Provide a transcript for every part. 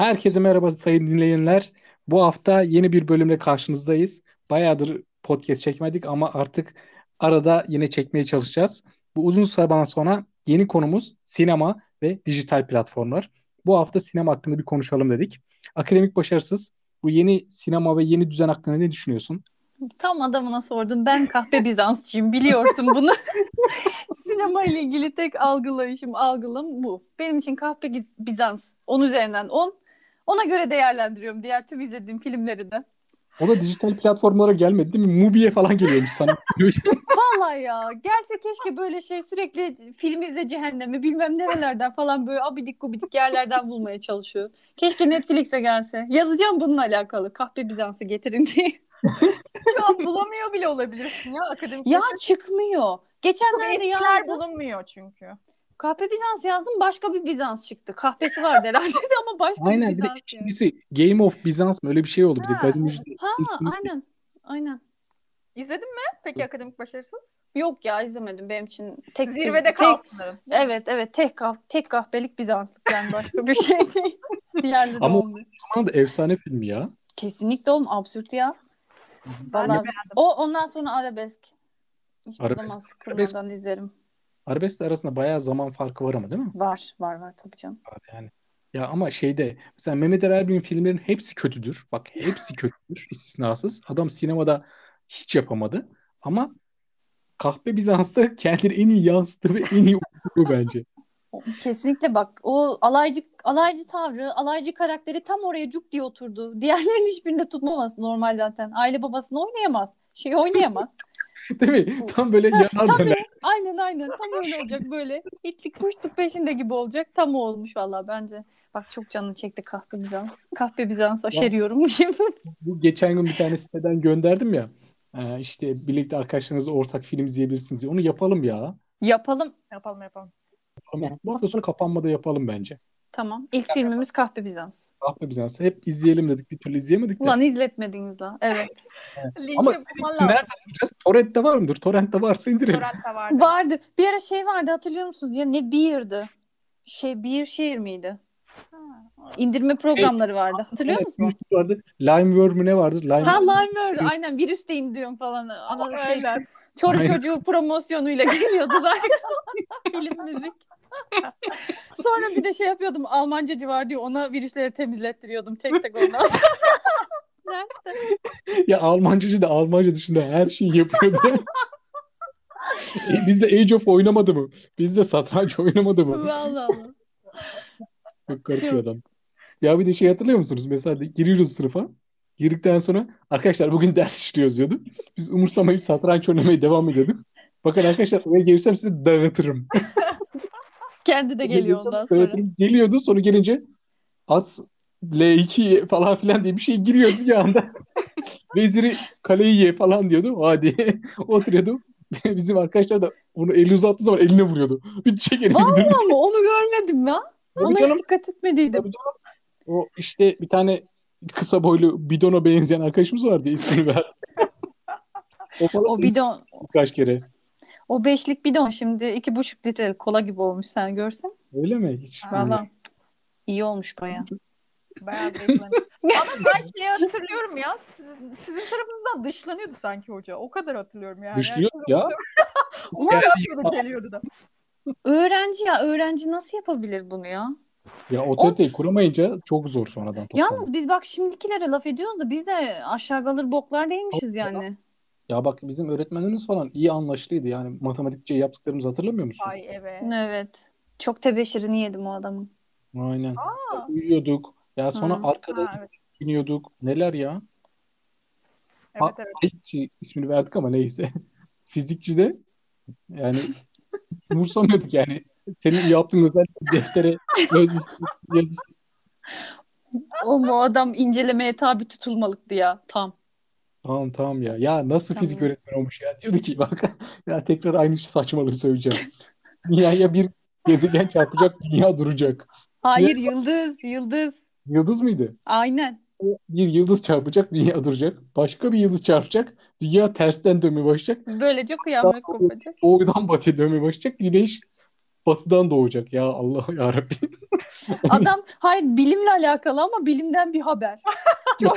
Herkese merhaba sayın dinleyenler. Bu hafta yeni bir bölümle karşınızdayız. Bayağıdır podcast çekmedik ama artık arada yine çekmeye çalışacağız. Bu uzun süreden sonra yeni konumuz sinema ve dijital platformlar. Bu hafta sinema hakkında bir konuşalım dedik. Akademik başarısız. Bu yeni sinema ve yeni düzen hakkında ne düşünüyorsun? Tam adamına sordum. Ben kahpe Bizansçıyım biliyorsun bunu. Sinema ile ilgili tek algılayışım, algılım bu. Benim için kahpe Bizans 10 üzerinden 10. Ona göre değerlendiriyorum diğer tüm izlediğim filmleri de. O da dijital platformlara gelmedi değil mi? Mubi'ye falan geliyormuş sana. Vallahi ya. Gelse keşke böyle şey sürekli film izle cehennemi bilmem nerelerden falan böyle abidik gubidik yerlerden bulmaya çalışıyor. Keşke Netflix'e gelse. Yazacağım bununla alakalı. Kahpe Bizans'ı getirin diye. Şu an bulamıyor bile olabilirsin ya akademik. Ya çıkmıyor. Geçenlerde yazdım. bulunmuyor çünkü. Kahpe Bizans yazdım başka bir Bizans çıktı. Kahpesi vardı herhalde ama başka aynen, bir Bizans. Aynen bir de ikincisi Game of Bizans mı öyle bir şey oldu. Ha, bir de Müjde. ha aynen aynen. İzledin mi peki akademik başarısız? Yok ya izlemedim benim için. Tek, Zirvede kalsın. Evet evet tek, kah tek kahpelik Bizanslık yani başka bir şey değil. Diğerleri Ama olmuyor. o da efsane film ya. Kesinlikle oğlum absürt ya. Vallahi, o ondan sonra arabesk. Hiçbir Arabesk- zaman sıkılmadan izlerim. Arabeskle arasında bayağı zaman farkı var ama değil mi? Var var var tabii canım. Yani. Ya ama şeyde mesela Mehmet Erbil'in filmlerin hepsi kötüdür. Bak hepsi kötüdür istisnasız. Adam sinemada hiç yapamadı. Ama Kahpe Bizans'ta kendini en iyi yansıttı ve en iyi okudu bence. Kesinlikle bak o alaycı alaycı tavrı, alaycı karakteri tam oraya cuk diye oturdu. Diğerlerinin hiçbirinde tutmamaz normal zaten. Aile babasını oynayamaz. Şey oynayamaz. Değil mi? Tam böyle yanar döner. Aynen aynen. Tam öyle olacak böyle. İtlik kuşluk peşinde gibi olacak. Tam o olmuş valla bence. Bak çok canını çekti kahpe Bizans. Kahpe Bizans aşeriyorum. Bu geçen gün bir tane siteden gönderdim ya. Ee, işte birlikte arkadaşlarınızla ortak film izleyebilirsiniz diye. Onu yapalım ya. Yapalım. Yapalım yapalım. Ama bu hafta sonra kapanmada yapalım bence. Tamam. İlk filmimiz Kahpe Bizans. Kahpe Bizans'ı hep izleyelim dedik. Bir türlü izleyemedik de. Ulan izletmediniz la. Evet. Linki Ama bulman lazım. Nerede bulacağız? Torrent'te var mıdır? Torrent'te varsa indirelim. Torrent'te vardı. Vardı. Bir ara şey vardı hatırlıyor musunuz? Ya ne Beer'dı? Şey Beer şehir miydi? Ha, İndirme programları vardı. Hatırlıyor Evet, musunuz? bir şey vardı. Limeworm mü ne vardı? Lime... Ha Limeworld. Aynen virüs de indiriyorum falan. Ana şey, Aynen. Çoru Aynen. çocuğu promosyonuyla geliyordu zaten. Film müzik. Sonra bir de şey yapıyordum. Almancacı var diyor. Ona virüsleri temizlettiriyordum tek tek ondan sonra. Ya Almancacı da Almanca dışında her şeyi yapıyordu. E, Bizde Age of oynamadı mı? Bizde satranç oynamadı mı? Vallahi. Çok garip bir adam. Ya bir de şey hatırlıyor musunuz? Mesela giriyoruz sınıfa. Girdikten sonra arkadaşlar bugün ders işliyoruz diyordu. Biz umursamayıp satranç oynamaya devam ediyorduk. Bakın arkadaşlar oraya gelirsem sizi dağıtırım. Kendi de geliyor Geliyorsam ondan sonra. dağıtırım. Geliyordu sonra gelince at L2 falan filan diye bir şey giriyordu bir anda. Veziri kaleyi ye falan diyordu. Hadi oturuyordu. Bizim arkadaşlar da onu eli uzattığı zaman eline vuruyordu. Bir çek elini Vallahi indirdi. onu görmedim ya. Tabii Ona canım. hiç dikkat etmediydim. Tabii canım. O işte bir tane kısa boylu bidona benzeyen arkadaşımız vardı ismini ver. O falan O bidon, birkaç kere. O beşlik bidon şimdi iki buçuk litre kola gibi olmuş sen görsen. Öyle mi? Hiç Valla iyi olmuş baya. Bayağı. Ama ben şeyi hatırlıyorum ya. Sizin, sizin tarafınızdan dışlanıyordu sanki hoca. O kadar hatırlıyorum yani. Dışlıyor ya. söylüyor. Onu yapıyordu geliyordu da. Öğrenci ya öğrenci nasıl yapabilir bunu ya? Ya otoriteyi kuramayınca çok zor sonradan toplamak. Yalnız biz bak şimdikilere laf ediyoruz da biz de aşağı kalır boklar değilmişiz yani. Ya bak bizim öğretmenlerimiz falan iyi anlaşılıydı. Yani matematikçe yaptıklarımızı hatırlamıyor musun? Ay evet. Evet. Çok tebeşirini yedim o adamın. Aynen. Aa. Uyuyorduk. Ya sonra Hı. arkada Ha, evet. biniyorduk. Neler ya? Evet evet. Fizikçi ismini verdik ama neyse. Fizikçi de yani umursamıyorduk yani. Senin yaptığın özel deftere öz yazısı. O bu adam incelemeye tabi tutulmalıktı ya tam. Tamam tamam ya. Ya nasıl Tamam. fizik öğretmeni olmuş ya? Diyordu ki bak ya tekrar aynı saçmalığı söyleyeceğim. Dünyaya bir gezegen çarpacak, dünya duracak. Hayır yıldız yıldız. Yıldız mıydı? Aynen. Bir yıldız çarpacak, dünya duracak. Başka bir yıldız çarpacak, dünya tersten dönmeye başlayacak. Böylece kıyamet kopacak. Doğudan batıya dönmeye başlayacak. Güneş batıdan doğacak ya Allah ya Rabbi. Adam hayır bilimle alakalı ama bilimden bir haber. Çok,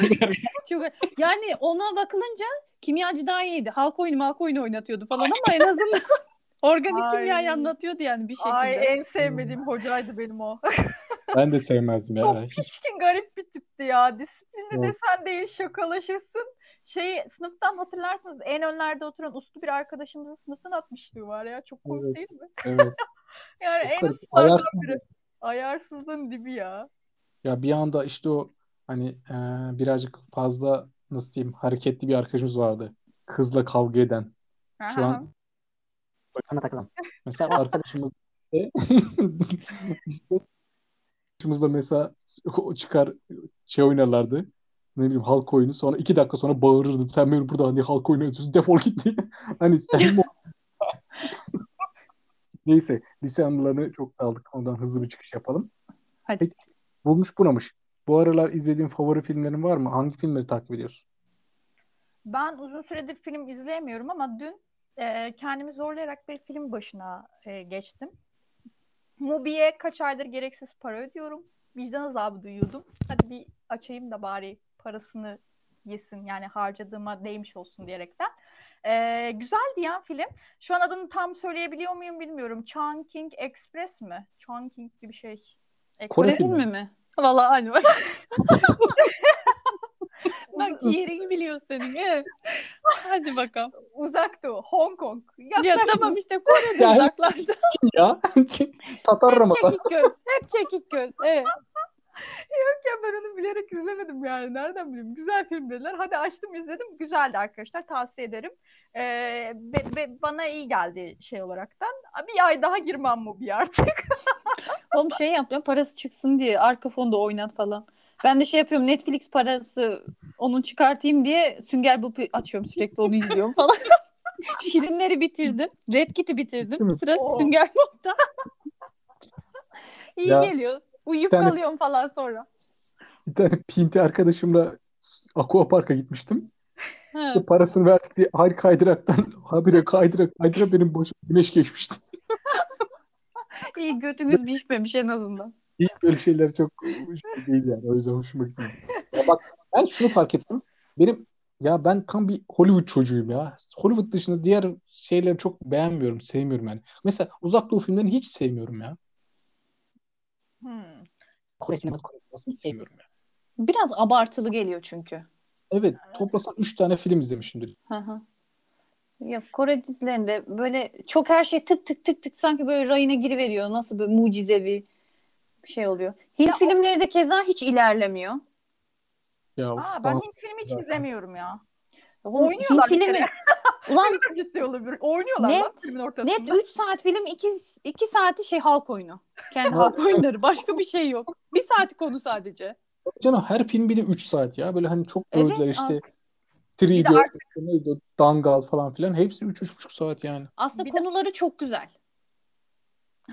çok yani ona bakılınca kimyacı daha iyiydi. Halk oyunu malk oyunu oynatıyordu falan ama en azından organik Ay. kimyayı anlatıyordu yani bir şekilde. Ay en sevmediğim hocaydı benim o. Ben de sevmezdim ya. Çok pişkin garip bir tipti ya. Disiplinli Evet. desen değil şakalaşırsın. Şey sınıftan hatırlarsınız en önlerde oturan uslu bir arkadaşımızı sınıftan atmışlığı var ya. Çok komik Evet. değil mi? evet. Yani en ayarsız. biri. Ayarsızlığın dibi ya. Ya bir anda işte o hani e, birazcık fazla nasıl diyeyim hareketli bir arkadaşımız vardı. Kızla kavga eden. Şu an bana takılan. Mesela arkadaşımız işte arkadaşımızla mesela çıkar şey oynarlardı. Ne bileyim halk oyunu. Sonra iki dakika sonra bağırırdı. Sen beni burada hani halk oyunu oynuyorsun. Defol git diye. Hani sen Neyse lise anılarını çok daldık. Ondan hızlı bir çıkış yapalım. Hadi. Peki, bulmuş bunamış. Bu aralar izlediğin favori filmlerin var mı? Hangi filmleri takip ediyorsun? Ben uzun süredir film izleyemiyorum ama dün e, kendimi zorlayarak bir film başına e, geçtim. Mubi'ye kaç aydır gereksiz para ödüyorum. Vicdan azabı duyuyordum. Hadi bir açayım da bari parasını yesin yani harcadığıma değmiş olsun diyerekten. E, güzeldi ya film. Şu an adını tam söyleyebiliyor muyum bilmiyorum. Chungking Express mi? Chungking gibi bir şey. Kore Kore filmi. mi? Vallahi aynı bak. Bak yerini biliyor senin. Evet. Hadi bakalım. Uzak Doğu, Hong Kong. Ya tamam işte Kore'de Ya- uzaklarda. ya Tatar Hep Ramazan. çekik göz. Hep çekik göz. Evet. Ya ben onu bilerek izlemedim yani. Nereden bileyim? Güzel film dediler. Hadi açtım izledim. Güzeldi arkadaşlar. Tavsiye ederim. Ee, be- be- bana iyi geldi şey olaraktan. Bir ay daha girmem mu bir artık. Oğlum şey yapıyorum parası çıksın diye arka fonda oynat falan. Ben de şey yapıyorum Netflix parası onun çıkartayım diye Sünger Bob'u açıyorum sürekli onu izliyorum falan. Şirinleri bitirdim. Red Kit'i bitirdim. Sıra Oo. Sünger Bob'da. İyi Ya, geliyor. Uyuyup tane- kalıyorum falan sonra. Bir tane pinti arkadaşımla Aqua Park'a gitmiştim. Ha. O parasını verdik diye hayır kaydıraktan habire kaydırak kaydırak benim başım güneş geçmişti. İyi götünüz pişmemiş en azından. İyi böyle şeyler çok değil yani. O yüzden hoşuma gitti. Ya bak ben şunu fark ettim. Benim ya ben tam bir Hollywood çocuğuyum ya. Hollywood dışında diğer şeyleri çok beğenmiyorum, sevmiyorum yani. Mesela Uzak Doğu filmlerini hiç sevmiyorum ya. Hmm. Kore sineması, Kore sinemasını hiç sevmiyorum ya. Biraz abartılı geliyor çünkü. Evet, toplasan 3 tane film izlemişimdir. Hı hı. Yok Kore dizilerinde böyle çok her şey tık tık tık tık sanki böyle rayına giriveriyor. Nasıl böyle mucizevi bir şey oluyor. Hint Ya o- filmleri de keza hiç ilerlemiyor. Ya Aa, ben. Hint filmi hiç Zaten. izlemiyorum ya. Oynuyorlar Hint filmi. Ulan Ne kadar ciddi olabilir. Oynuyorlar lan Net- filmin ortasında. net 3 saat film 2 2 saati şey halk oyunu. Kendi halk oyunları. Başka bir şey yok. Bir saati konu sadece. Canım her film bir de 3 saat ya. Böyle hani çok Evet, övdüler işte. Three Bir de Idiots, neydi Dangal falan filan. Hepsi 3-3,5 saat yani. Aslında Bir de- konuları çok güzel.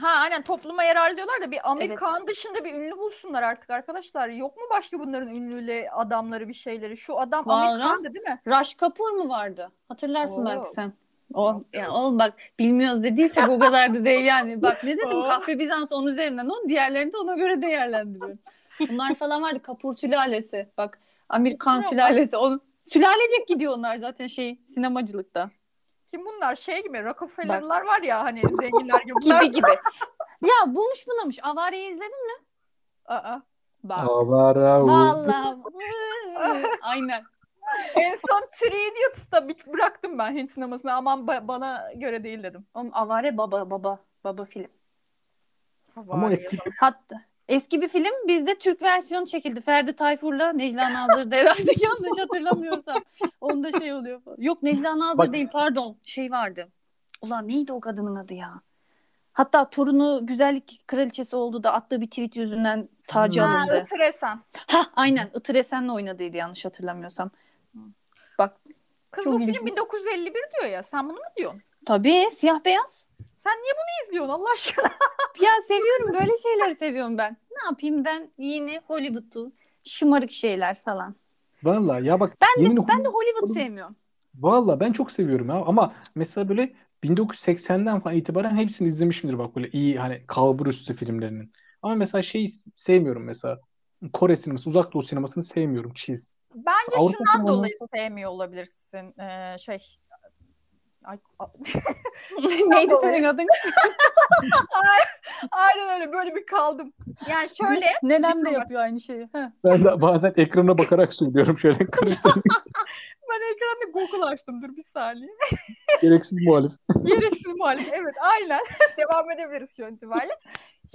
Ha aynen topluma yarar diyorlar da bir Amerikan dışında bir ünlü bulsunlar artık arkadaşlar. Yok mu başka bunların ünlüyle adamları bir şeyleri? Şu adam Vallahi. Amerikan'dı değil mi? Raj Kapoor mu vardı? Hatırlarsın Oo. belki sen. O ya oğlum bak bilmiyoruz dediysek o kadar da değil yani. Bak ne dedim kahve Bizans onun üzerinden on diğerlerini de ona göre değerlendiriyorum. Bunlar falan vardı Kapur sülalesi. Bak Amerikan sülalesi. Onu, sülalecek gidiyor onlar zaten şey sinemacılıkta. Kim bunlar? Şey gibi Rockefeller'lar var ya hani zenginler gibi. Gibi gibi. ya bulmuş bunamış. Avare'yi izledin mi? Aa. Bak. Avara. Vallahi. Aynen. En son Three Idiots'ta bit bıraktım ben Hint sinemasını. Aman ba- bana göre değil dedim. Oğlum Avare baba baba baba film. Ama eski. Hatta eski bir film bizde Türk versiyonu çekildi. Ferdi Tayfur'la Necla Nazır'da herhalde yanlış hatırlamıyorsam. Onda şey oluyor. falan. Yok Necla Nazır Bak- değil pardon. Şey vardı. Ulan neydi o kadının adı ya? Hatta torunu güzellik kraliçesi oldu da attığı bir tweet yüzünden tacı Hmm. Ha, alındı. Itır Esen. Ha aynen Itır Esen'le oynadıydı yanlış hatırlamıyorsam. Bak Kız bu film ilginç. 1951 diyor ya. Sen bunu mu diyorsun? tabii siyah beyaz. Sen niye bunu izliyorsun Allah aşkına? Ya seviyorum böyle şeyleri seviyorum ben. Ne yapayım ben yeni Hollywood'u şımarık şeyler falan. Valla ya bak Ben de ben de Hollywood- sevmiyorum. Valla ben çok seviyorum ya ama mesela böyle 1980'den falan itibaren hepsini izlemişimdir bak böyle iyi hani kalbur üstü filmlerinin. Ama mesela şeyi sevmiyorum mesela. Kore sineması, uzak doğu sinemasını sevmiyorum. Cheese. Bence Avrupa şundan sineması- dolayı sevmiyor olabilirsin. Ee, şey Ay, a- Neydi senin adın? aynen öyle böyle bir kaldım. Yani şöyle Nenem de yapıyor aynı şeyi. Heh. Ben de bazen ekrana bakarak söylüyorum şöyle ben ekranda Google açtım dur bir saniye. gereksiz muhalif. Gereksiz muhalif. Evet aynen. Devam edebiliriz şu an itibariyle.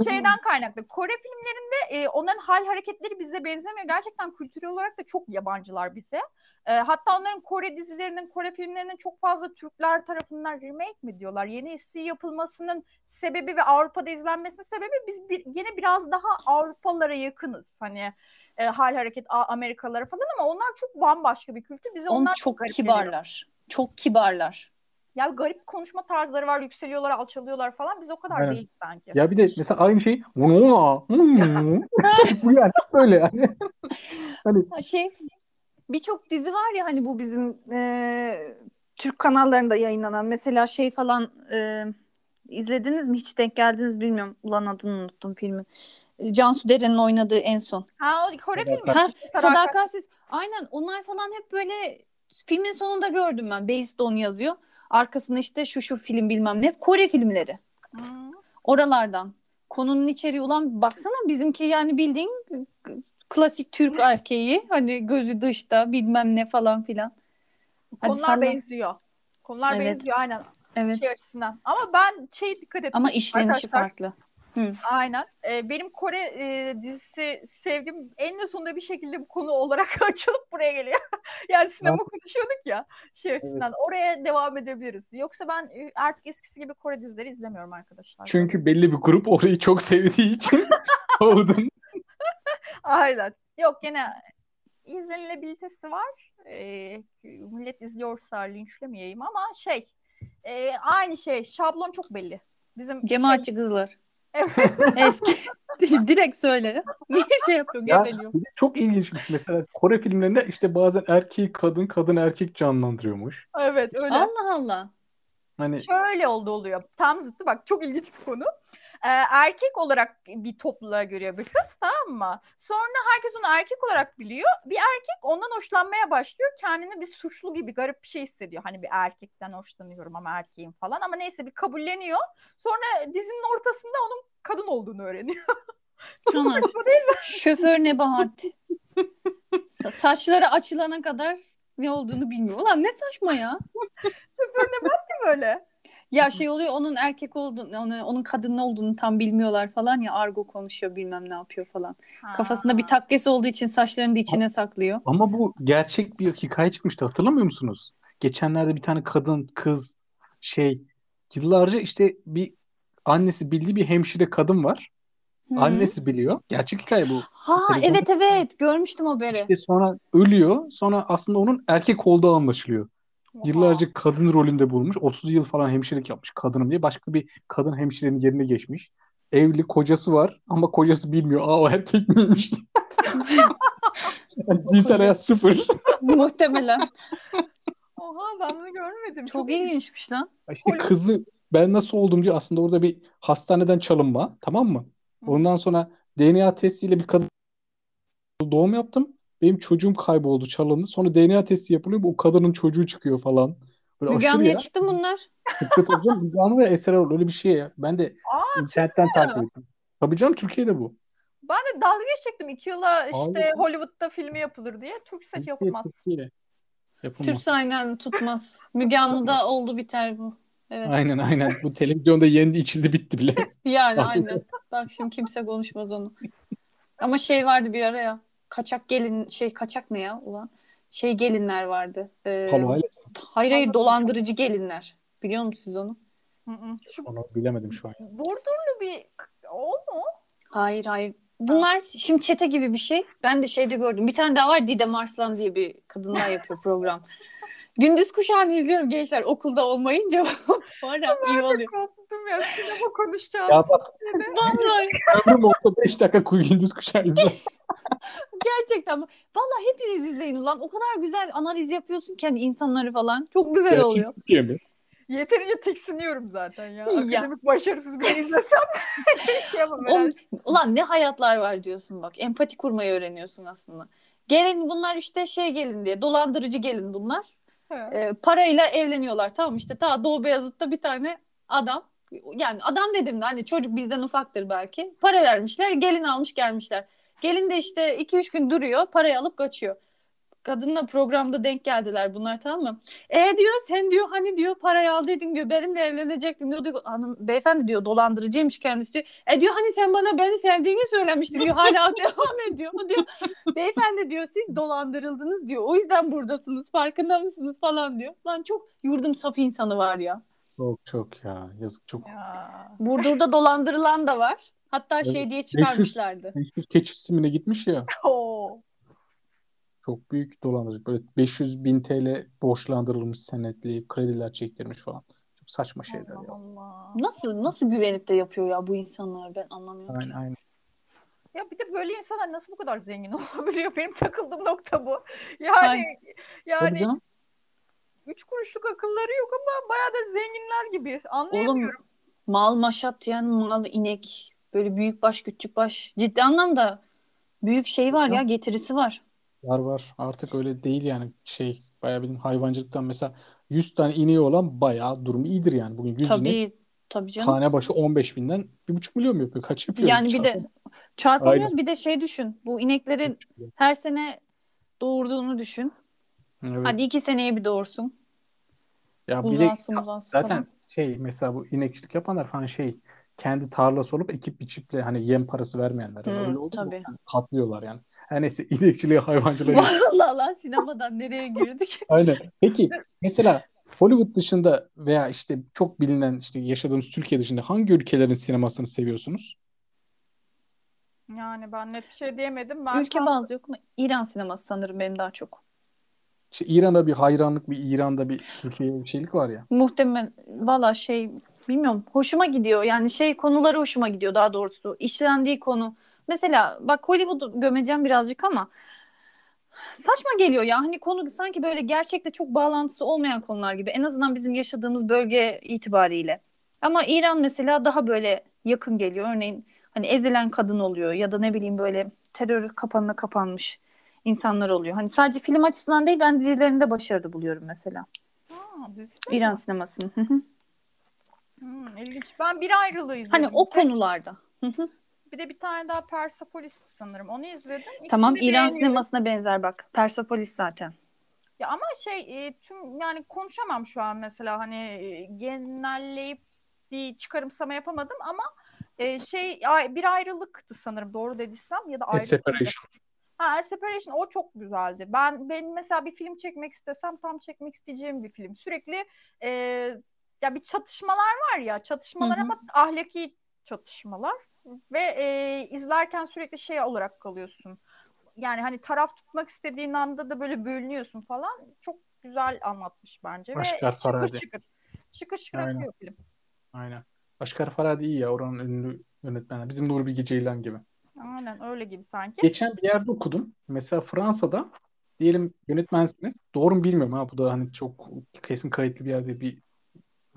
Şeyden kaynaklı. Kore filmlerinde e, onların hal hareketleri bize benzemiyor. Gerçekten kültürel olarak da çok yabancılar bize. E, hatta onların Kore dizilerinin, Kore filmlerinin çok fazla Türkler tarafından remake mi diyorlar? Yeni eski yapılmasının sebebi ve Avrupa'da izlenmesinin sebebi biz bir, yine biraz daha Avrupalılara yakınız. Hani e, hal hareket A- Amerikalılara falan ama onlar çok bambaşka bir kültür. Bize Onlar onlar çok geliyor. kibarlar. Çok kibarlar. Ya garip konuşma tarzları var, yükseliyorlar, alçalıyorlar falan. Biz o kadar Aynen. değil sanki. Ya bir de mesela aynı şey bu yani böyle yani. Hani Ha, Şey birçok dizi var ya hani bu bizim e, Türk kanallarında yayınlanan mesela şey falan e, izlediniz mi hiç denk geldiniz bilmiyorum ulan adını unuttum filmin. Cansu Deren'in oynadığı en son. Ha o Kore filmi. Ha, Sadakat. Sadakatsiz. Aynen onlar falan hep böyle filmin sonunda gördüm ben. Based on yazıyor. Arkasında işte şu şu film bilmem ne. Kore filmleri. Hmm. Oralardan. Konunun içeriği ulan baksana bizimki yani bildiğin klasik Türk erkeği. Hani gözü dışta bilmem ne falan filan. Hadi Konular salla. benziyor. Konular Evet. benziyor aynen Evet. şey açısından. Ama ben şey dikkat ettim. Ama işlenişi Arkadaşlar, farklı. Aynen. Ee, benim Kore e, dizisi sevdiğim en sonunda bir şekilde bu konu olarak açılıp buraya geliyor. yani sinema konuşuyorduk ya şey açısından. Oraya devam edebiliriz. Yoksa ben e, artık eskisi gibi Kore dizileri izlemiyorum arkadaşlar. çünkü belli bir grup orayı çok sevdiği için kovdum. Aynen. Yok gene izlenilebilitesi var. Ee, millet izliyorsa linçlemeyeyim ama şey e, aynı şey şablon çok belli. Bizim Cemaatçi kızlar. Evet. Eski. Direkt söyle. Niye şey yapıyor? Ya, Geveliyor. bir de çok ilginçmiş. Mesela Kore filmlerinde işte bazen erkeği kadın, kadın erkek canlandırıyormuş. evet öyle. Allah Allah. Hani Şöyle oldu oluyor. Tam zıttı bak çok ilginç bir konu. Ee, erkek olarak bir topluluğa görüyor bir kız tamam mı? Sonra herkes onu erkek olarak biliyor. Bir erkek ondan hoşlanmaya başlıyor. Kendini bir suçlu gibi garip bir şey hissediyor. Hani bir erkekten hoşlanıyorum ama erkeğim falan. Ama neyse bir kabulleniyor. Sonra dizinin ortasında onun kadın olduğunu öğreniyor. Şoför Nebahat. Sa- saçları açılana kadar ne olduğunu bilmiyor. Ulan ne saçma ya. böyle. Ya şey oluyor onun erkek olduğunu, onu, onun kadın olduğunu tam bilmiyorlar falan ya argo konuşuyor bilmem ne yapıyor falan. Kafasında bir takkesi olduğu için saçlarını da içine saklıyor. ama bu gerçek bir hikaye çıkmıştı. Hatırlamıyor musunuz? Geçenlerde bir tane kadın, kız şey yıllarca işte bir annesi bildiği bir hemşire kadın var. Hı. Annesi biliyor. Gerçek hikaye bu. Ha Televizyonda- evet evet görmüştüm haberi. İşte sonra ölüyor. Sonra aslında onun erkek olduğu anlaşılıyor. Yıllarca kadın rolünde bulmuş. 30 yıl falan hemşirelik yapmış kadınım diye. Başka bir kadın hemşirenin yerine geçmiş. Evli kocası var ama kocası bilmiyor. Aa o erkek miymiş? yani cinsel hayat sıfır. Muhtemelen. Oha ben bunu görmedim. Çok ilginçmiş lan. İşte kızı ben nasıl oldum diyor. Aslında orada bir hastaneden çalınma. Tamam mı? Hı. Ondan sonra DNA testiyle bir kadın doğum yaptım. Benim çocuğum kayboldu, çalındı. Sonra DNA testi yapılıyor. Bu kadının çocuğu çıkıyor falan. Böyle Müge Anlı'ya ya. çıktı bunlar. Dikkat hocam. Müge Anlı ve Eser Erol öyle bir şey ya. Ben de Aa, internetten takip ettim. Tabii canım Türkiye'de bu. Ben de dalga geçecektim. iki yıla işte Abi. Hollywood'da filmi yapılır diye. Türk Türkiye, yapılmaz. Türkiye. Yapılmaz. Türk aynen tutmaz. Müge Anlı'da oldu biter bu. Evet. Aynen aynen. Bu televizyonda yendi içildi bitti bile. Yani aynen. Bak şimdi kimse konuşmaz onu. Ama şey vardı bir ara ya. Kaçak gelin şey kaçak ne ya ulan? Şey gelinler vardı. Ee, Palo Hayır. hayır dolandırıcı gelinler. Biliyor musunuz siz onu? Hı hı. Şu Onu bilemedim şu an. bordurlu bir o mu? Hayır hayır. Bunlar şimdi çete gibi bir şey. Ben de şeyde gördüm. Bir tane daha var Didem Arslan diye bir kadınlar yapıyor program. Gündüz kuşağını izliyorum gençler okulda olmayınca var ya iyi oluyor. Korktum ya sinema konuşacağız. Ya bak Vallahi ömrüm olsa 5 dakika gündüz kuşağı izle. gerçekten. Vallahi hepiniz izleyin ulan. O kadar güzel analiz yapıyorsun ki hani insanları falan. Çok güzel Gerçek oluyor. Türkiye mi? Yeterince tiksiniyorum zaten ya. Ya. Akademik başarısız bir izlesem şey yapamam O, ulan ne hayatlar var diyorsun bak. Empati kurmayı öğreniyorsun aslında. Gelin bunlar işte şey gelin diye. Dolandırıcı gelin bunlar. He. E, parayla evleniyorlar. Tamam işte ta Doğu Beyazıt'ta bir tane adam. Yani adam dedim de hani çocuk bizden ufaktır belki. Para vermişler. Gelin almış gelmişler. Gelin de işte 2-3 gün duruyor. Parayı alıp kaçıyor. Kadınla programda denk geldiler bunlar tamam mı? E diyor sen diyor hani diyor parayı aldıydın diyor benimle evlenecektin diyor. diyor hanım beyefendi diyor dolandırıcıymış kendisi diyor. E diyor hani sen bana beni sevdiğini söylemiştin diyor. Hala devam ediyor. O diyor beyefendi diyor siz dolandırıldınız diyor. O yüzden buradasınız farkında mısınız falan diyor. Lan çok yurdum saf insanı var ya. Çok çok ya. Yazık çok. Ya. Burdur'da dolandırılan da var. Hatta Evet, şey diye 500 çıkarmışlardı. 500 keçi simine gitmiş ya. Oo. Çok büyük dolandırıcı. Böyle 500 bin TL borçlandırılmış senetli krediler çektirmiş falan. Çok saçma şeyler Allah ya. Allah. Nasıl nasıl güvenip de yapıyor ya bu insanlar ben anlamıyorum ki. Aynen aynen. Ya bir de böyle insanlar nasıl bu kadar zengin olabiliyor? Benim takıldığım nokta bu. Yani Hayır. Tabii yani üç kuruşluk akılları yok ama bayağı da zenginler gibi. Anlayamıyorum. Mal maşat yani mal inek böyle büyük baş küçük baş ciddi anlamda büyük şey var ya getirisi var. Var var. Artık öyle değil yani şey bayağı bildiğin hayvancılıktan mesela 100 tane ineği olan bayağı durumu iyidir yani. Bugün 100 inek Tabii tabii canım. tane başı 15 binden 1,5 milyon mu yapıyor? Kaç yapıyor? Yani bir de çarpamıyoruz bir de şey düşün. Bu ineklerin 3 milyon. her sene doğurduğunu düşün. Evet. Hadi iki seneye bir doğursun. Ya Uzansın uzansın zaten falan. şey mesela bu inekçilik yapanlar falan şey kendi tarlası olup ekip biçiple hani yem parası vermeyenler. Hı, Öyle oldu tabii. Yani katlıyorlar yani. Her neyse inekçiliğe hayvancılığa Vallahi Allah sinemadan nereye girdik? Aynen. Peki mesela Hollywood dışında veya işte çok bilinen işte yaşadığımız Türkiye dışında hangi ülkelerin sinemasını seviyorsunuz? Yani ben net bir şey diyemedim. Ben Ülke tam- bazı yok mu? İran sineması sanırım benim daha çok. İşte İran'a bir hayranlık, bir İran'da bir Türkiye'ye bir şeylik var ya. Muhtemelen valla şey bilmiyorum hoşuma gidiyor. Yani şey konuları hoşuma gidiyor daha doğrusu. İşlendiği konu. Mesela bak Hollywood'u gömeceğim birazcık ama saçma geliyor ya. Hani konu sanki böyle gerçekte çok bağlantısı olmayan konular gibi. En azından bizim yaşadığımız bölge itibariyle. Ama İran mesela daha böyle yakın geliyor. Örneğin hani ezilen kadın oluyor ya da ne bileyim böyle terör kapanına kapanmış insanlar oluyor. Hani sadece film açısından değil ben dizilerinde başarılı buluyorum mesela. Ha? İran sinemasını. Hmm, ilginç. Ben bir ayrılığı izledim. Hani o konularda. Hı hı. Bir de bir tane daha Persepolis'ti sanırım. Onu izledim. İkisini Tamam İran sinemasına benzer bak. Persepolis zaten. Ya ama şey e, tüm yani konuşamam şu an mesela hani e, genelleyip bir çıkarımsama yapamadım ama e, şey ay- bir ayrılıktı sanırım doğru dediysem ya da A ayrılık? Separation. Ha, Separation o çok güzeldi. Ben ben mesela bir film çekmek istesem tam çekmek isteyeceğim bir film. Sürekli e, ya bir çatışmalar var ya çatışmalar Hı hı. ama ahlaki çatışmalar ve e, izlerken sürekli şey olarak kalıyorsun. Yani hani taraf tutmak istediğin anda da böyle bölünüyorsun falan. Çok güzel anlatmış bence Başkar ve şıkır Farhadi. şıkır. Şıkır şıkır Aynen. akıyor film. Aynen. Başkar Farhadi iyi ya oranın ünlü yönetmenler. Bizim Nuri Bilge Ceylan gibi. Aynen öyle gibi sanki. Geçen bir yerde okudum. Mesela Fransa'da diyelim yönetmensiniz. Doğru mu bilmiyorum ha bu da hani çok kesin kayıtlı bir yerde bir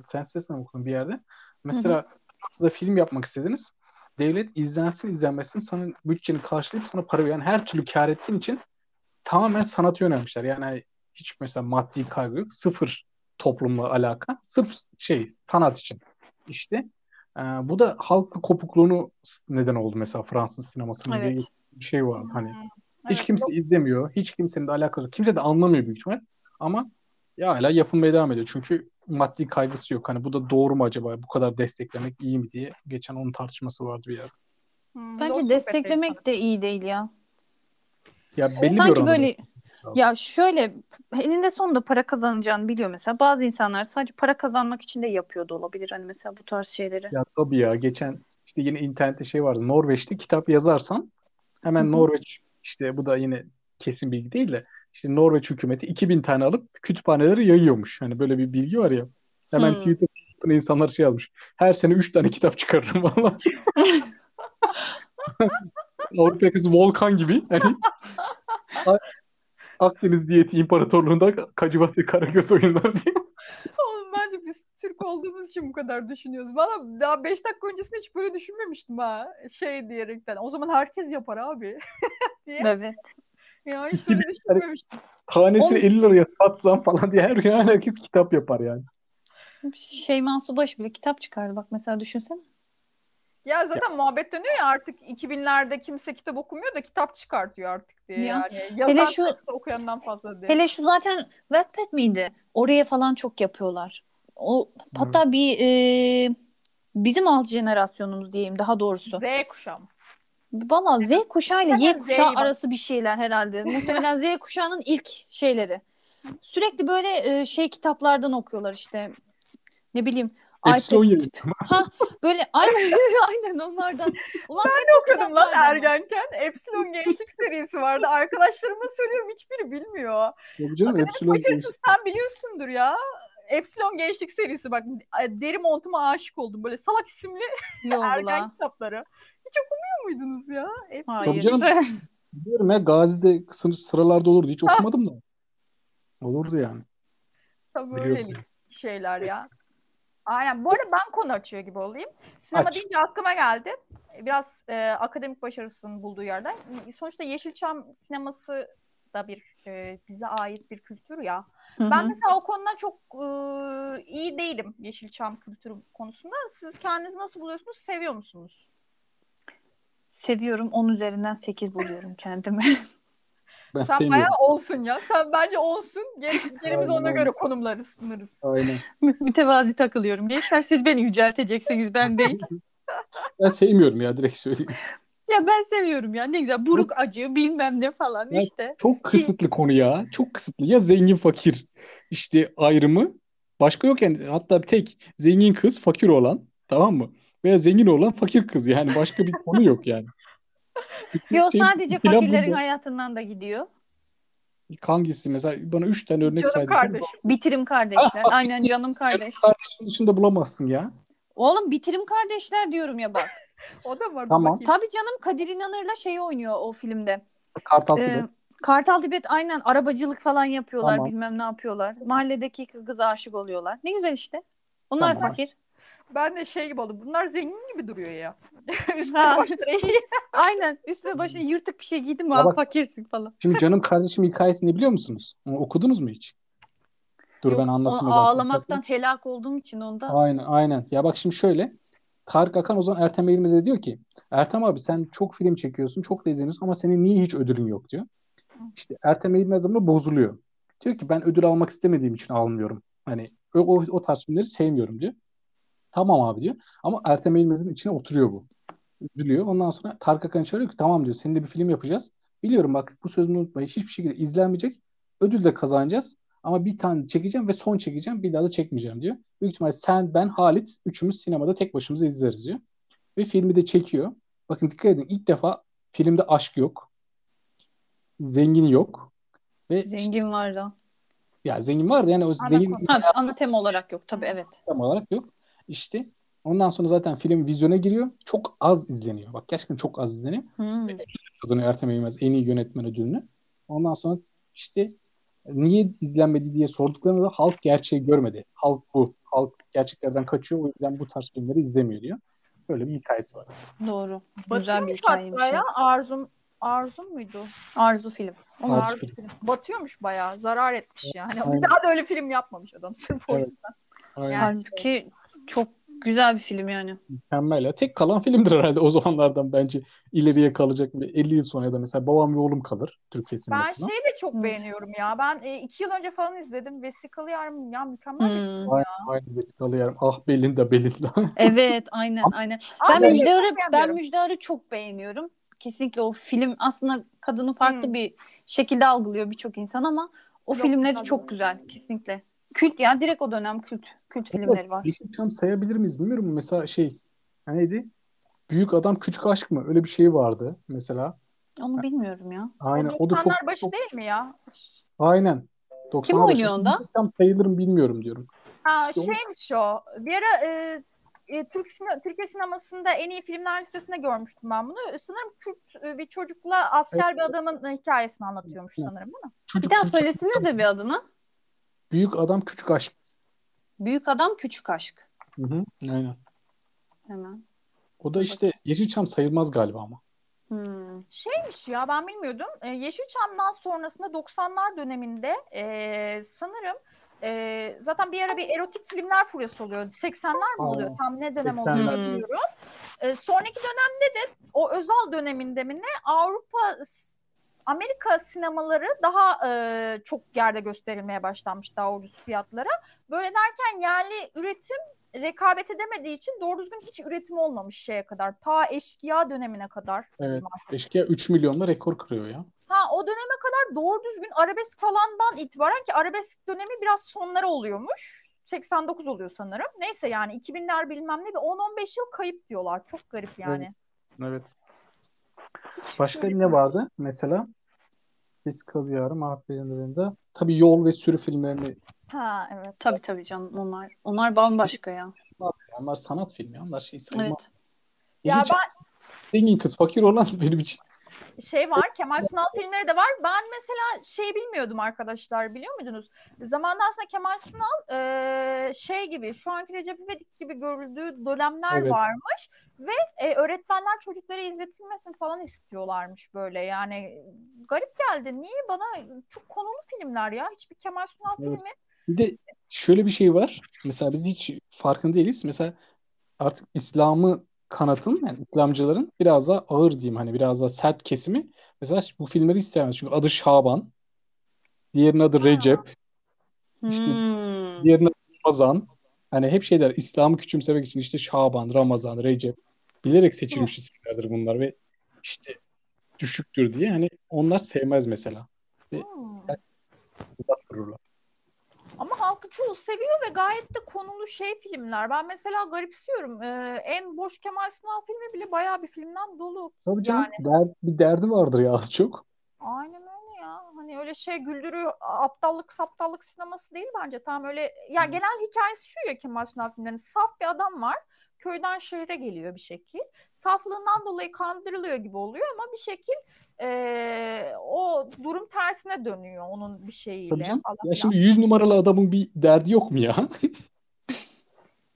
sen sitesinden mi okudun bir yerde. Mesela Fransa'da film yapmak istediniz. Devlet izlensin izlenmesin sana bütçeni karşılayıp sana para veren her türlü kar ettiğin için tamamen sanata yönelmişler. Yani hani hiç mesela maddi kaygı yok. Sıfır toplumla alaka. Sırf şey sanat için. İşte e, bu da halkla kopukluğunu neden oldu mesela Fransız sinemasının Evet. bir şey var. Hani Hmm, hiç evet, kimse izlemiyor. Hiç kimsenin de alakası yok. Kimse de anlamıyor büyük ihtimal. Ama ya hala yapılmaya devam ediyor. Çünkü maddi kaygısı yok. Hani bu da doğru mu acaba? Bu kadar desteklemek iyi mi diye. Geçen onun tartışması vardı bir yerde. Hmm, Bence desteklemek de iyi değil ya. Ya belli Sanki böyle ya şöyle eninde sonunda para kazanacağını biliyor mesela. Bazı insanlar sadece para kazanmak için de yapıyor da olabilir. Hani mesela bu tarz şeyleri. Ya tabii ya geçen işte yine internette şey vardı. Norveç'te kitap yazarsan hemen Hı hı. Norveç işte bu da yine kesin bilgi değil de işte Norveç hükümeti 2000 tane alıp kütüphanelere yayıyormuş. Hani böyle bir bilgi var ya. Hemen Hmm. Twitter'da insanlar şey yazmış. Her sene 3 tane kitap çıkarırım valla. Avrupa yakası volkan gibi. Hani Akdeniz diyeti imparatorluğunda Kacivat ve Karagöz oyunları diye. Oğlum bence biz olduğumuz için bu kadar düşünüyoruz. Valla daha 5 dakika öncesinde hiç böyle düşünmemiştim ha. Şey diyerekten. O zaman herkes yapar abi. diye. Evet. Ya hiç öyle düşünmemiştim. Tanesini On- 50 liraya satsam falan diye her yani herkes kitap yapar yani. Şeyman Subaşı bile kitap çıkardı bak mesela düşünsene. Ya zaten muhabbet dönüyor ya artık 2000'lerde kimse kitap okumuyor da kitap çıkartıyor artık diye Ya. yani. Yazan Hele şu- okuyandan fazla diye. Hele şu zaten Wattpad miydi? Oraya falan çok yapıyorlar. O hatta bir e, bizim alt jenerasyonumuz diyeyim daha doğrusu. Z kuşağım. Valla Z kuşağı ile Y kuşağı arası bir şeyler herhalde. Muhtemelen Z kuşağının ilk şeyleri. Sürekli böyle e, şey kitaplardan okuyorlar işte. Ne bileyim Hepsi o tip. Ha böyle aynen aynen onlardan. Ulan okudum lan ergenken. Epsilon Gençlik serisi vardı. Arkadaşlarıma söylüyorum hiçbiri bilmiyor. Yok canım Akademik Epsilon başarısız sen biliyorsundur ya. Epsilon Gençlik serisi bak deri montuma aşık oldum. Böyle salak isimli ergen kitapları. Hiç okumuyor muydunuz ya? Epsilon. Tabii canım. Biliyorum ya Gazi'de sınır, sıralarda olurdu. Hiç okumadım da. Olurdu yani. Tabii öylelik şeyler ya. Aynen. Bu arada ben konu açıyor gibi olayım. Sinema Aç. deyince aklıma geldi. Biraz e, akademik başarısının bulduğu yerden. Sonuçta Yeşilçam sineması da bir e, bize ait bir kültür ya. Hı Ben mesela o konuda çok e, iyi değilim Yeşilçam kültürü konusunda. Siz kendinizi nasıl buluyorsunuz? Seviyor musunuz? Seviyorum. 10 üzerinden 8 buluyorum kendimi. Ben Sen sevmiyorum. bayağı olsun ya. Sen bence olsun. Ger- Gerimiz ona göre konumlarız, sınırız. Aynen. Mütevazi takılıyorum. Gençler siz beni yücelteceksiniz ben değil. Ben sevmiyorum ya direkt söyleyeyim. ya ben seviyorum ya. Ne güzel. Buruk acı bilmem ne falan Ya- işte. Çok kısıtlı konu ya. Çok kısıtlı. Ya zengin fakir işte ayrımı. Başka yok yani. Hatta tek zengin kız fakir olan. Tamam mı? Veya zengin olan fakir kız. Yani başka bir konu yok yani. Yo Şey, sadece fakirlerin burada. hayatından da gidiyor. Hangisi mesela bana üç tane örnek Canım saydı. kardeşim. Bitirim kardeşler. Aynen canım kardeş. Kardeşin dışında bulamazsın ya. Oğlum bitirim kardeşler diyorum ya bak. O da var. Tamam. bakayım. Tabii canım Kadir İnanır'la şey oynuyor o filmde. Kartal Ee, Tibet. Kartal Tibet aynen arabacılık falan yapıyorlar Tamam. bilmem ne yapıyorlar. Mahalledeki kıza aşık oluyorlar. Ne güzel işte. Onlar Tamam. fakir. Ben de şey gibi oldu. Bunlar zengin gibi duruyor ya. Üstüne Ha. başları. Aynen üstüne başına yırtık bir şey giydim bak- fakirsin falan. Şimdi canım kardeşim hikayesini biliyor musunuz? Onu okudunuz mu hiç? Dur Yok, ben anlatayım. ağlamaktan helak olduğum için onda. Aynen aynen. Ya bak şimdi şöyle. Tarık Akan o zaman Ertem Eğilmez'e diyor ki Ertem abi sen çok film çekiyorsun, çok da izleniyorsun ama senin niye hiç ödülün yok diyor. İşte Ertem Eğilmez de buna bozuluyor. Diyor ki ben ödül almak istemediğim için almıyorum. Hani o, o, o tarz filmleri sevmiyorum diyor. Tamam abi diyor. Ama Ertem Eğilmez'in içine oturuyor bu. Üzülüyor. Ondan sonra Tarık Akan çağırıyor ki tamam diyor seninle bir film yapacağız. Biliyorum bak bu sözünü unutma. Hiçbir şekilde izlenmeyecek. Ödül de kazanacağız. Ama bir tane çekeceğim ve son çekeceğim. Bir daha da çekmeyeceğim diyor. Büyük ihtimal sen, ben, Halit üçümüz sinemada tek başımıza izleriz diyor. Ve filmi de çekiyor. Bakın dikkat edin ilk defa filmde aşk yok. Zengin yok. Ve işte- Zengin var da. ya zengin var da yani o zengin. Ha, ana tema olarak yok tabii evet. tam olarak yok. İşte ondan sonra zaten film vizyona giriyor. Çok az izleniyor. Bak gerçekten çok az izleniyor. Hmm. Kazanıyor Ertem Eğilmez en iyi yönetmen ödülünü. Ondan sonra işte niye izlenmedi diye sorduklarında da halk gerçeği görmedi. Halk bu. Halk gerçeklerden kaçıyor. O yüzden bu tarz filmleri izlemiyor diyor. Böyle bir hikayesi var. Doğru. Güzel bir Batıyormuş hikayeymiş. hatta ya. Arzum, Arzum muydu? Arzu film. Ama Arzu Arzu film. film. Batıyormuş bayağı. Zarar etmiş yani. Aynen. Bir daha da öyle film yapmamış adam sırf o Evet. yüzden. Aynen. Yani- Halbuki çok güzel bir film yani. Mükemmel ya. Tek kalan filmdir herhalde o zamanlardan bence ileriye kalacak. bir 50 yıl sonra ya da mesela Babam ve Oğlum kalır Türkiye Ben şeyi de çok Evet. beğeniyorum ya. Ben e, iki yıl önce falan izledim. Vesikalı Yarım ya mükemmel bir film. Hmm. Aynen, aynen Vesikalı Yarım. Ah Belinda Belinda. Evet aynen aynen. Ama Ben de Müjdar'ı ben. Müjdar'ı çok beğeniyorum. Kesinlikle o film aslında kadını farklı Hmm. bir şekilde algılıyor birçok insan ama o Yok, filmleri tabii. çok güzel kesinlikle. Kült ya direkt o dönem kült kült filmleri var. Yeşilçam sayabilir miyiz bilmiyorum. Mesela şey neydi? Büyük Adam Küçük Aşk mı? Öyle bir şey vardı mesela. Onu bilmiyorum ya. Aynen. O O da çok, 90'lar başı çok değil mi ya? aynen. 90'lar oynuyor başı. onda? Yeşilçam sayılır mı bilmiyorum diyorum. Ha, İşte şeymiş o. Bir ara e, e, Türk sine- Türkiye sinemasında en iyi filmler listesinde görmüştüm ben bunu. Sanırım Kürt e, bir çocukla asker bir adamın hikayesini anlatıyormuş Evet. sanırım değil mi? Bir Çocuk daha çocuk- söylesenize bir adını. Büyük Adam Küçük Aşk. Büyük Adam Küçük Aşk. Hı hı. Aynen. Hemen. O da işte Yeşilçam sayılmaz galiba ama. Hmm. Şeymiş ya ben bilmiyordum. Ee, Yeşilçam'dan sonrasında 90'lar döneminde ee, sanırım ee, zaten bir ara bir erotik filmler furyası oluyor. 80'ler mi Aa, oluyor? Tam ne dönem 80'ler. olduğunu Hmm. bilmiyorum. Ee, sonraki dönemde de o özel döneminde mi ne Avrupa Amerika sinemaları daha e, çok yerde gösterilmeye başlanmış daha ucuz fiyatlara. Böyle derken yerli üretim rekabet edemediği için doğru düzgün hiç üretim olmamış şeye kadar. Ta eşkıya dönemine kadar. Evet. Eşkıya 3 milyonla rekor kırıyor ya. Ha o döneme kadar doğru düzgün arabesk falandan itibaren ki arabesk dönemi biraz sonları oluyormuş. 89 oluyor sanırım. Neyse yani 2000'ler bilmem ne bir 10-15 yıl kayıp diyorlar. Çok garip yani. Evet. Başka ne vardı mesela? Biz Yarım, Aferin Tabii Yol ve Sürü filmlerini Ha evet. Tabii tabii canım onlar. Onlar bambaşka ya. onlar sanat filmi. Onlar şey sayılmaz. Evet. Ya Yeşilçam zengin kız fakir olan benim için. şey var. Kemal Sunal filmleri de var. Ben mesela şey bilmiyordum arkadaşlar biliyor muydunuz? Zamanında aslında Kemal Sunal e, şey gibi şu anki Recep İvedik gibi görüldüğü dönemler Evet. varmış ve e, öğretmenler çocuklara izletilmesin falan istiyorlarmış böyle. Yani garip geldi. Niye bana çok konulu filmler ya? Hiçbir Kemal Sunal Evet. filmi. Bir de şöyle bir şey var. Mesela biz hiç farkında değiliz. Mesela artık İslam'ı kanatın yani İslamcıların biraz daha ağır diyeyim hani biraz daha sert kesimi. Mesela bu filmleri istemez. Çünkü adı Şaban. Diğerinin adı Recep. İşte Hmm. Diğerinin adı Ramazan. Hani hep şeyler İslam'ı küçümsemek için işte Şaban, Ramazan, Recep. Bilerek seçilmiş isimlerdir bunlar ve işte düşüktür diye hani onlar sevmez mesela. Ve Hmm. Ama halkı çoğu seviyor ve gayet de konulu şey filmler. Ben mesela garipsiyorum. Ee, en boş Kemal Sunal filmi bile bayağı bir filmden dolu. Tabii canım Yani der- bir derdi vardır ya az çok. aynen öyle ya. Hani öyle şey güldürü aptallık saptallık sineması değil bence. Tam öyle ya genel hikayesi şu ya Kemal Sunal filmlerinin. Saf bir adam var. Köyden şehre geliyor bir şekil. Saflığından dolayı kandırılıyor gibi oluyor ama bir şekil ee, o durum tersine dönüyor onun bir şeyiyle. Tabii canım. Ya şimdi 100 numaralı adamın bir derdi yok mu ya?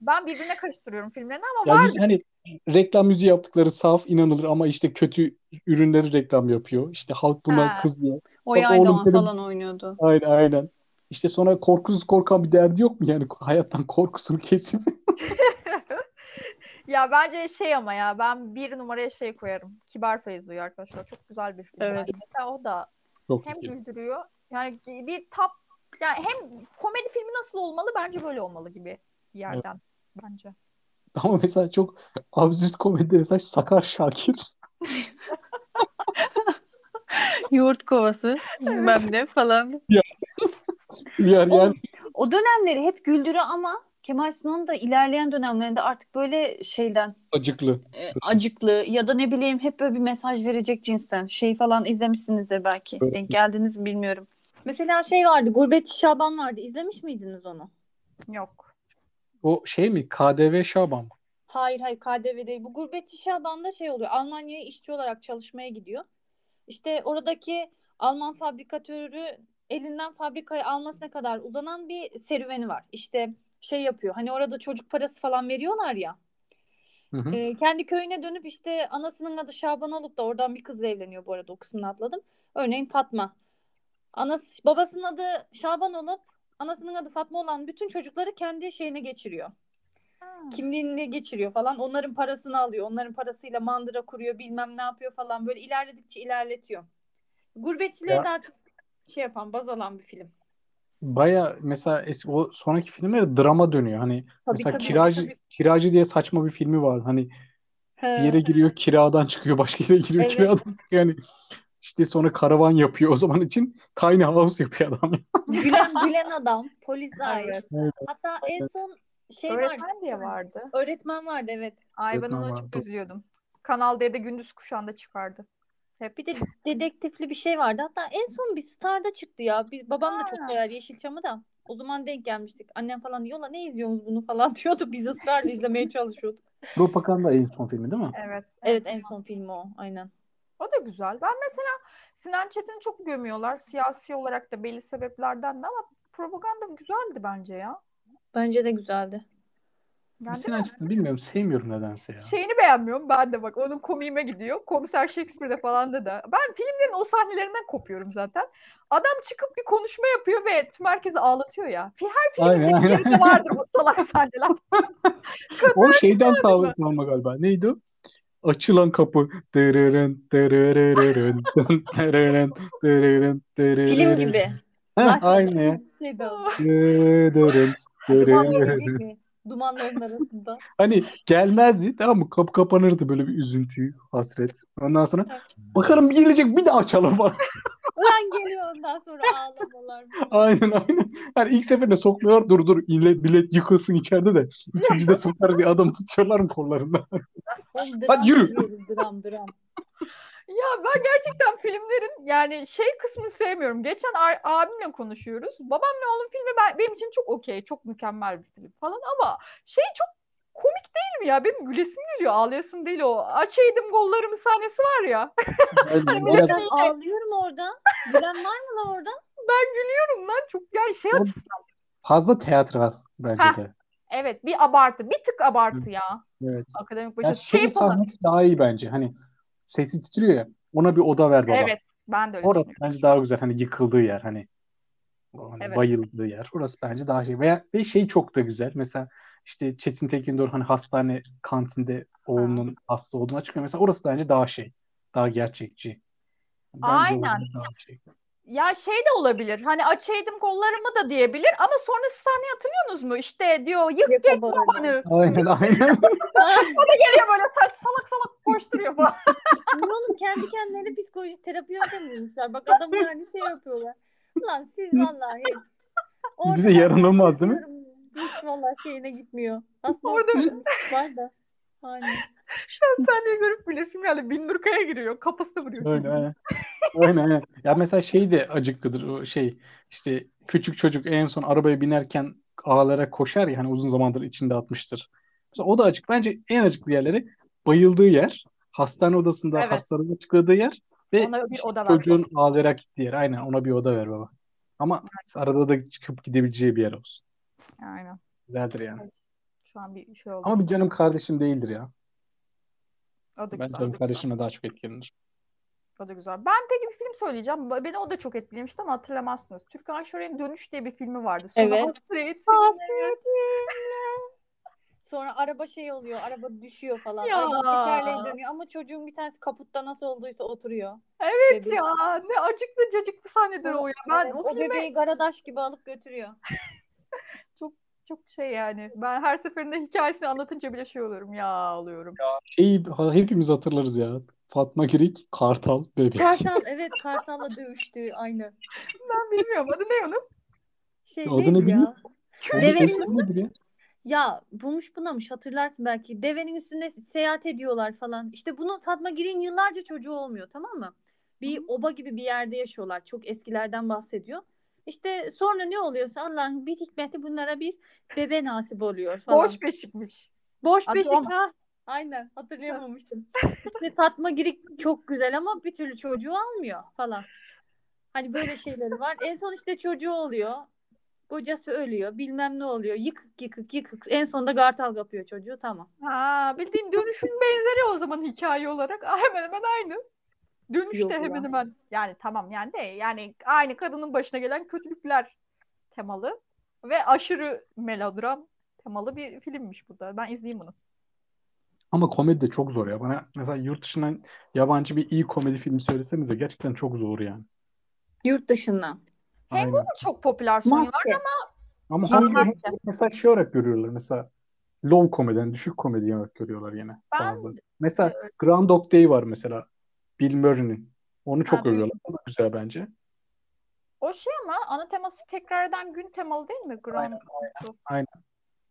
Ben birbirine karıştırıyorum filmlerini ama Ya var. yüz, hani reklam yüzü yaptıkları saf inanılır ama işte kötü ürünleri reklam yapıyor. İşte halk buna Ha. kızıyor. O Aydoğan falan oynuyordu. Aynen aynen. İşte sonra korkusuz korkan bir derdi yok mu yani hayattan korkusunu kesip Ya bence şey ama ya ben bir numaraya şey koyarım. Kibar Feyzo'yu arkadaşlar. Çok güzel bir film. Evet. bence. Mesela o da çok hem iyi. güldürüyor. Yani bir top yani hem komedi filmi nasıl olmalı bence böyle olmalı gibi bir yerden bence. Ama mesela çok absürt komedi mesela Sakar Şakir. Yoğurt kovası bilmem ne falan. Yani, O- yani O dönemleri hep güldürü ama Kemal Sunal'ın da ilerleyen dönemlerinde artık böyle şeyden acıklı. e, acıklı ya da ne bileyim hep böyle bir mesaj verecek cinsten şey falan izlemişsinizdir belki. Evet. Denk geldiniz mi bilmiyorum. Mesela şey vardı Gurbetçi Şaban vardı. İzlemiş miydiniz onu? Yok. O şey mi? KDV Şaban mı? Hayır hayır KDV değil. Bu Gurbetçi Şaban'da şey oluyor. Almanya'ya işçi olarak çalışmaya gidiyor. İşte oradaki Alman fabrikatörü elinden fabrikayı almasına kadar uzanan bir serüveni var. İşte şey yapıyor. Hani orada çocuk parası falan veriyorlar ya. Hı hı. Ee, kendi köyüne dönüp işte anasının adı Şaban olup da oradan bir kızla evleniyor bu arada o kısmını atladım. Örneğin Fatma. Anası, babasının adı Şaban olup anasının adı Fatma olan bütün çocukları kendi şeyine geçiriyor. Kimliğine geçiriyor falan. Onların parasını alıyor. Onların parasıyla mandıra kuruyor bilmem ne yapıyor falan. Böyle ilerledikçe ilerletiyor. Gurbetçileri Ya- daha çok şey yapan, baz alan bir film. Baya mesela eski, o sonraki filmler drama dönüyor. Hani Tabii, mesela tabii, kiracı tabii. kiracı diye saçma bir filmi var. Hani He. bir yere giriyor kiradan çıkıyor başka yere giriyor Evet. kiradan çıkıyor. Yani işte sonra karavan yapıyor o zaman için tiny house yapıyor adam. Gülen, gülen adam, polis ait. Evet. Hatta en son şey vardı. Öğretmen diye vardı. Öğretmen vardı evet. Ay ben Öğretmen ona vardı. çok üzülüyordum. Kanal D'de gündüz kuşağında çıkardı. Hep Bir de dedektifli bir şey vardı. Hatta en son bir Star'da çıktı ya. Biz, babam da çok sever Yeşilçam'ı da. O zaman denk gelmiştik. Annem falan diyorlar ne izliyorsunuz bunu falan diyordu. Biz ısrarla izlemeye çalışıyorduk. Propaganda en son filmi değil mi? evet. Evet en son filmi o. Aynen. O da güzel. Ben mesela Sinan Çetin'i çok gömüyorlar. Siyasi olarak da belli sebeplerden de ama propaganda güzeldi bence ya. Bence de güzeldi. Dizinin açısını bilmiyorum. Sevmiyorum nedense ya. şeyini beğenmiyorum ben de bak onun komiğime gidiyor. Komiser Shakespeare'de falan da da. Ben filmlerin o sahnelerinden kopuyorum zaten. Adam çıkıp bir konuşma yapıyor ve tüm herkesi ağlatıyor ya. Her filmde Aynen, bir aynen. vardır bu salak sahneler. O şeyden kalma galiba. Neydi o? Açılan kapı. Dırırın, dırırırın, dırırın, dırırın, dırırın. Film gibi. Zaten aynı ya. Şeyde o. Dırırın, dırırın. Dumanların arasında. Hani gelmezdi tamam mı? Kapı kapanırdı böyle bir üzüntü, hasret. Ondan sonra bakalım bir gelecek bir daha açalım falan. Ulan geliyor ondan sonra ağlamalar. Aynen aynen. Yani ilk seferinde sokmuyor dur dur ille bilet yıkılsın içeride de. İkincide sokarız diye adamı tutuyorlar mı kollarından? Oğlum Hadi yürü. seviyoruz, Dram dram. Ya ben gerçekten filmlerin yani şey kısmını sevmiyorum. Geçen a- abimle konuşuyoruz. Babam ve oğlum filmi ben, benim için çok okey, çok mükemmel bir film falan ama şey çok komik değil mi ya? Benim gülesim geliyor, ağlayasım değil o. Açaydım gollarımı sahnesi var ya. Aynen, millet biraz- Ben ağlıyorum orada. Gülen var mı lan orada? Ben gülüyorum lan çok yani şey açısından. fazla tiyatral bence Heh. de. Evet bir abartı, bir tık abartı ya. Evet. Akademik Ya başarı. Şey şey falan. sahnesi daha iyi bence. Hani sesi titriyor ya. Ona bir oda ver baba. Evet, ben de öyle Orası bence daha güzel. Hani yıkıldığı yer hani. Hani Evet. bayıldığı yer. Orası bence daha şey. Veya ve şey çok da güzel. Mesela işte Çetin Tekindor hani hastane kantinde oğlunun hasta olduğunu açıklıyor. Mesela orası bence daha şey. Daha gerçekçi. Bence Aynen. daha şey. Ya şey de olabilir. Hani açaydım kollarımı da diyebilir ama sonrası sahneyi hatırlıyorsunuz mu? İşte diyor yık bağırıyor. babanı. Aynen aynen. O da geliyor böyle saç salak salak koşturuyor falan. Niye oğlum kendi kendilerine psikolojik terapi bulmuşlar. Bak adam yani şey yapıyorlar. Ulan siz vallahi hiç. Orada Bize yaranılmaz değil mi? Hiç vallahi şeyine gitmiyor. Aslında Orada- orada var da. Aynen. Şu an sahneyi görüp bilesim geldi. Bindurkaya giriyor. Kafasına vuruyor. Öyle aynen. Aynen aynen. Ya mesela şey de acıklıdır o şey işte küçük çocuk en son arabaya binerken ağlara koşar ya hani uzun zamandır içinde atmıştır. Mesela o da acık. Bence en acıklı yerleri bayıldığı yer, hastane odasında Evet. hastalığı açıkladığı yer ve Ona bir oda çocuğun ağlayarak gittiği yer. Aynen ona bir oda ver baba. Ama arada da çıkıp gidebileceği bir yer olsun. Aynen. Güzeldir yani. Şu an bir şey oldu. Ama bir canım kardeşim değildir ya. O da Ben güzel. canım kardeşimle daha çok etkilenir. O da güzel. Ben peki bir film söyleyeceğim. Beni o da çok etkilemişti ama hatırlamazsınız. Türkan Şoray'ın Dönüş diye bir filmi vardı. Sonu Evet. hasret. Sonra araba şey oluyor, araba düşüyor falan. Ya. Araba tekerleği dönüyor ama çocuğun bir tanesi kaputta nasıl olduysa oturuyor. Evet Bebeği. ya ne acıklı cacıklı sahnedir o ya. Ben Evet, o o filme bebeği garadaş gibi alıp götürüyor. çok şey yani. Ben her seferinde hikayesini anlatınca bile şey oluyorum ya oluyorum. Şeyi ha- hepimiz hatırlarız ya. Fatma Girik, Kartal, Bebek. Kartal evet Kartal'la dövüştü aynı. Ben bilmiyorum adı ne onun? Şey Adı ne ya? bileyim? Devenin ya? Ya bulmuş bunamış hatırlarsın belki. Devenin üstünde seyahat ediyorlar falan. İşte bunu Fatma Girin yıllarca çocuğu olmuyor tamam mı? Bir oba gibi bir yerde yaşıyorlar. Çok eskilerden bahsediyor. İşte sonra ne oluyorsa Allah'ın bir hikmeti bunlara bir bebe nasip oluyor falan. Borç beşikmiş. Boş Adı beşik ha. Aynen hatırlayamamıştım. İşte Fatma Girik çok güzel ama bir türlü çocuğu almıyor falan. Hani böyle şeyleri var. En son işte çocuğu oluyor. Kocası ölüyor. Bilmem ne oluyor. Yıkık yıkık yıkık. En sonunda gartal kapıyor çocuğu. Tamam. Ha, bildiğin dönüşün benzeri o zaman hikaye olarak. Hemen hemen aynı. Yok de ya. hemen hemen. Yani tamam yani de yani aynı kadının başına gelen kötülükler temalı ve aşırı melodram temalı bir filmmiş bu da. Ben izleyeyim bunu. Ama komedi de çok zor ya. Bana mesela yurt dışından yabancı bir iyi komedi filmi söylesenize gerçekten çok zor yani. Yurt dışından. Bu çok popüler son yıllarda. Ama Şey hangi mesela şey olarak görüyorlar mesela low komediden düşük komedi olarak görüyorlar yine Ben- bazı. Mesela Groundhog Day var mesela Bill Murray'nin. Onu çok duydum. övüyorlar. O da güzel bence. O şey ama ana teması tekrar eden gün temalı değil mi? Grand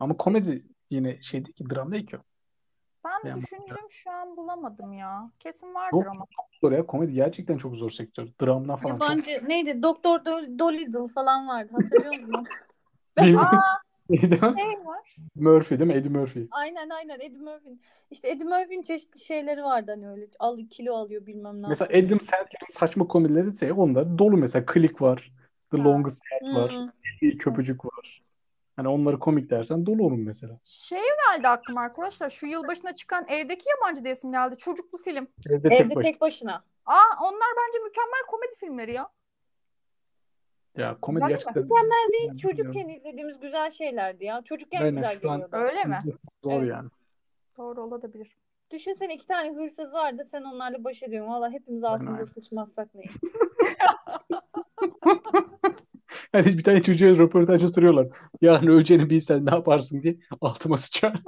Ama komedi yine şey değil ki dram değil ki. Ben Yani- düşündüm şu an bulamadım ya. Kesin vardır Yok. ama. Zor ya komedi gerçekten çok zor sektör. Dramdan falan çok. Yabancı neydi? Doktor Do- Dolittle falan vardı. Hatırlıyor musun? Bilmiyorum. Neydi o? Şey var. Murphy değil mi? Eddie Murphy. aynen aynen Eddie Murphy'nin. İşte Eddie Murphy'nin çeşitli şeyleri vardı hani öyle. Al, kilo alıyor bilmem ne. Mesela Adam Sandler'ın saçma komedileri ise onlar dolu mesela. Click var. The Ha. Longest Yard var. Bir Köpücük var. Hani onları komik dersen dolu olur mesela. Şey geldi aklıma arkadaşlar. Şu yılbaşına çıkan Evdeki Yabancı diye isim geldi. Çocuklu film. Evde tek Evde başına. tek başına. Aa onlar bence mükemmel komedi filmleri ya. Ya komedi mi? gerçekten Mükemmel değil. Yani Çocukken izlediğimiz güzel şeylerdi ya. Çocukken Aynen, güzel geliyordu. Öyle mi? zor Evet. yani. Doğru olabilir. Düşünsene iki tane hırsız vardı. Sen onlarla baş ediyorsun. Valla hepimiz altımıza aynen. sıçmazsak ne? Yani bir tane çocuğa röportajı soruyorlar. Yarın öleceğini bilsen ne yaparsın diye altıma sıçar.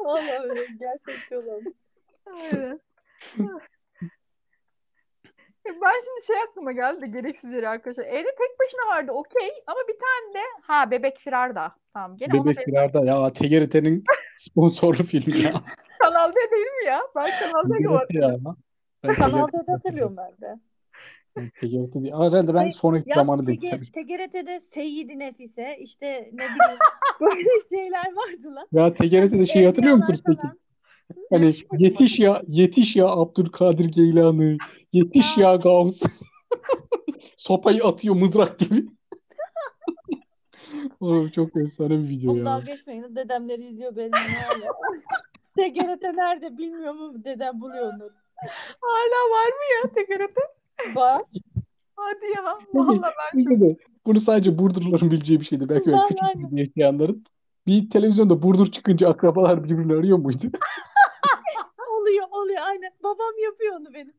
Valla öyle. Gerçekçi olalım. Aynen. Ben şimdi şey aklıma geldi de gereksiz yere arkadaşlar. Evde tek başına vardı okey ama bir tane de ha Bebek Firar da. Tamam gene Bebek Firar'da ya TGRT'nin sponsorlu filmi ya. Kanal D değil mi ya? Ben Kanal D gördüm. Kanal D'de hatırlıyorum ben de. Ben TGRT değil. Ama herhalde ben Hayır, sonraki Ya zamanı denk TG, gelmiş. TGRT'de Seyyid Nefise işte ne bileyim böyle şeyler vardı lan. Ya TGRT'de şey hatırlıyor musunuz peki? falan. Hani Yetiş ya yetiş ya Abdülkadir Geylani. Yetiş ya Gavs. Sopayı atıyor mızrak gibi. Oğlum çok efsane bir video Oğlum ya. dalga geçmeyin. Dedemleri izliyor benim. TGRT nerede bilmiyorum ama dedem buluyor onları. Hala var mı ya TGRT? Bak. Hadi ya. Vallahi ben çok... Bunu sadece Burdurluların bileceği bir şeydi. Belki böyle Vallahi küçük yaşayanların. Bir televizyonda Burdur çıkınca akrabalar birbirini arıyor muydu? Oluyor oluyor aynen. Babam yapıyor onu benim.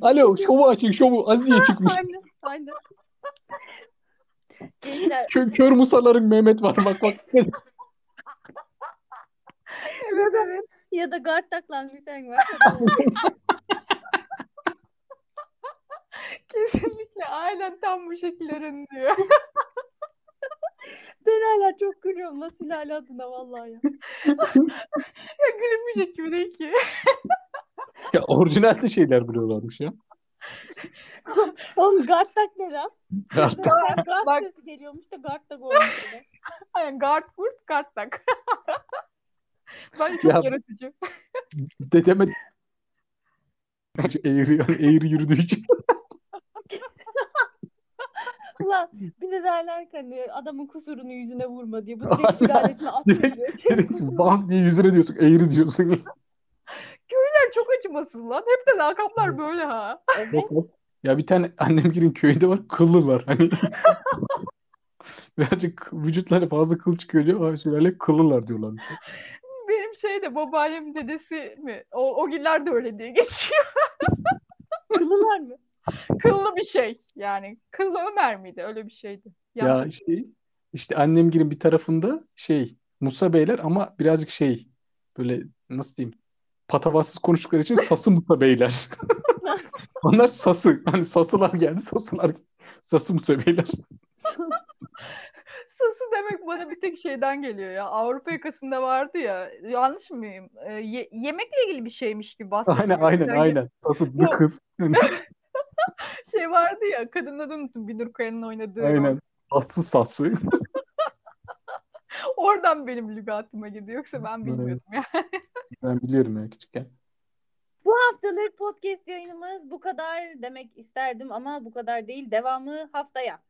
Alo şovu açın şovu Aziye çıkmış. Aynen aynen. Gençler Kö kör musaların Mehmet var bak bak. Evet evet. ya da Gartaklan Hüseyin var. Kesinlikle aynen tam bu şekilde diyor. ben hala çok gülüyorum. Nasıl hala adına vallahi ya. ya gülünmeyecek gibi değil ki. Ya orijinalde şeyler biliyorlarmış ya. Oğlum Gartak ne lan? Gartak. Gart Bak. sesi geliyormuş da Gartak olmuş. Aynen guard kurt guard tak. Bence çok Ya- yaratıcı. Dedeme eğri, eğri yürüdüğü için. Ulan bir de derler ki hani adamın kusurunu yüzüne vurma diye. Bu direkt sülalesine Direkt kusuru- bam diye yüzüne diyorsun. Eğri diyorsun. Köylüler çok acımasız lan. Hep de lakaplar böyle ha. Evet. Ya bir tane annemgilin köyünde var. Kıllılar. Hani birazcık vücutları fazla kıl çıkıyor diyor. Ama şöyle kıllılar diyorlar. Benim şey de babaannem dedesi mi? O, o giller de öyle diye geçiyor. Kılılar mı? Kıllı bir şey yani. Kıllı Ömer miydi? Öyle bir şeydi. Ya Yanlış. işte, annemgilin bir tarafında şey Musa Beyler ama birazcık şey böyle nasıl diyeyim patavatsız konuştukları için Sası Musa Beyler. Onlar Sası. Hani Sasılar geldi. Sasılar Sası Musa Beyler. Sası demek bana bir tek şeyden geliyor ya. Avrupa yakasında vardı ya. Yanlış mıyım? Ee, ye- yemekle ilgili bir şeymiş gibi bahsediyor. Aynen aynen aynen. Sası Bu- kız. Şey vardı ya. Kadının adını unuttum. Binur Kaya'nın oynadığı aynen. Sası Sası. Oradan benim lügatıma gidiyor. Yoksa ben bilmiyordum ya. Ben biliyorum ya küçükken. Bu haftalık podcast yayınımız bu kadar demek isterdim ama bu kadar değil. Devamı haftaya.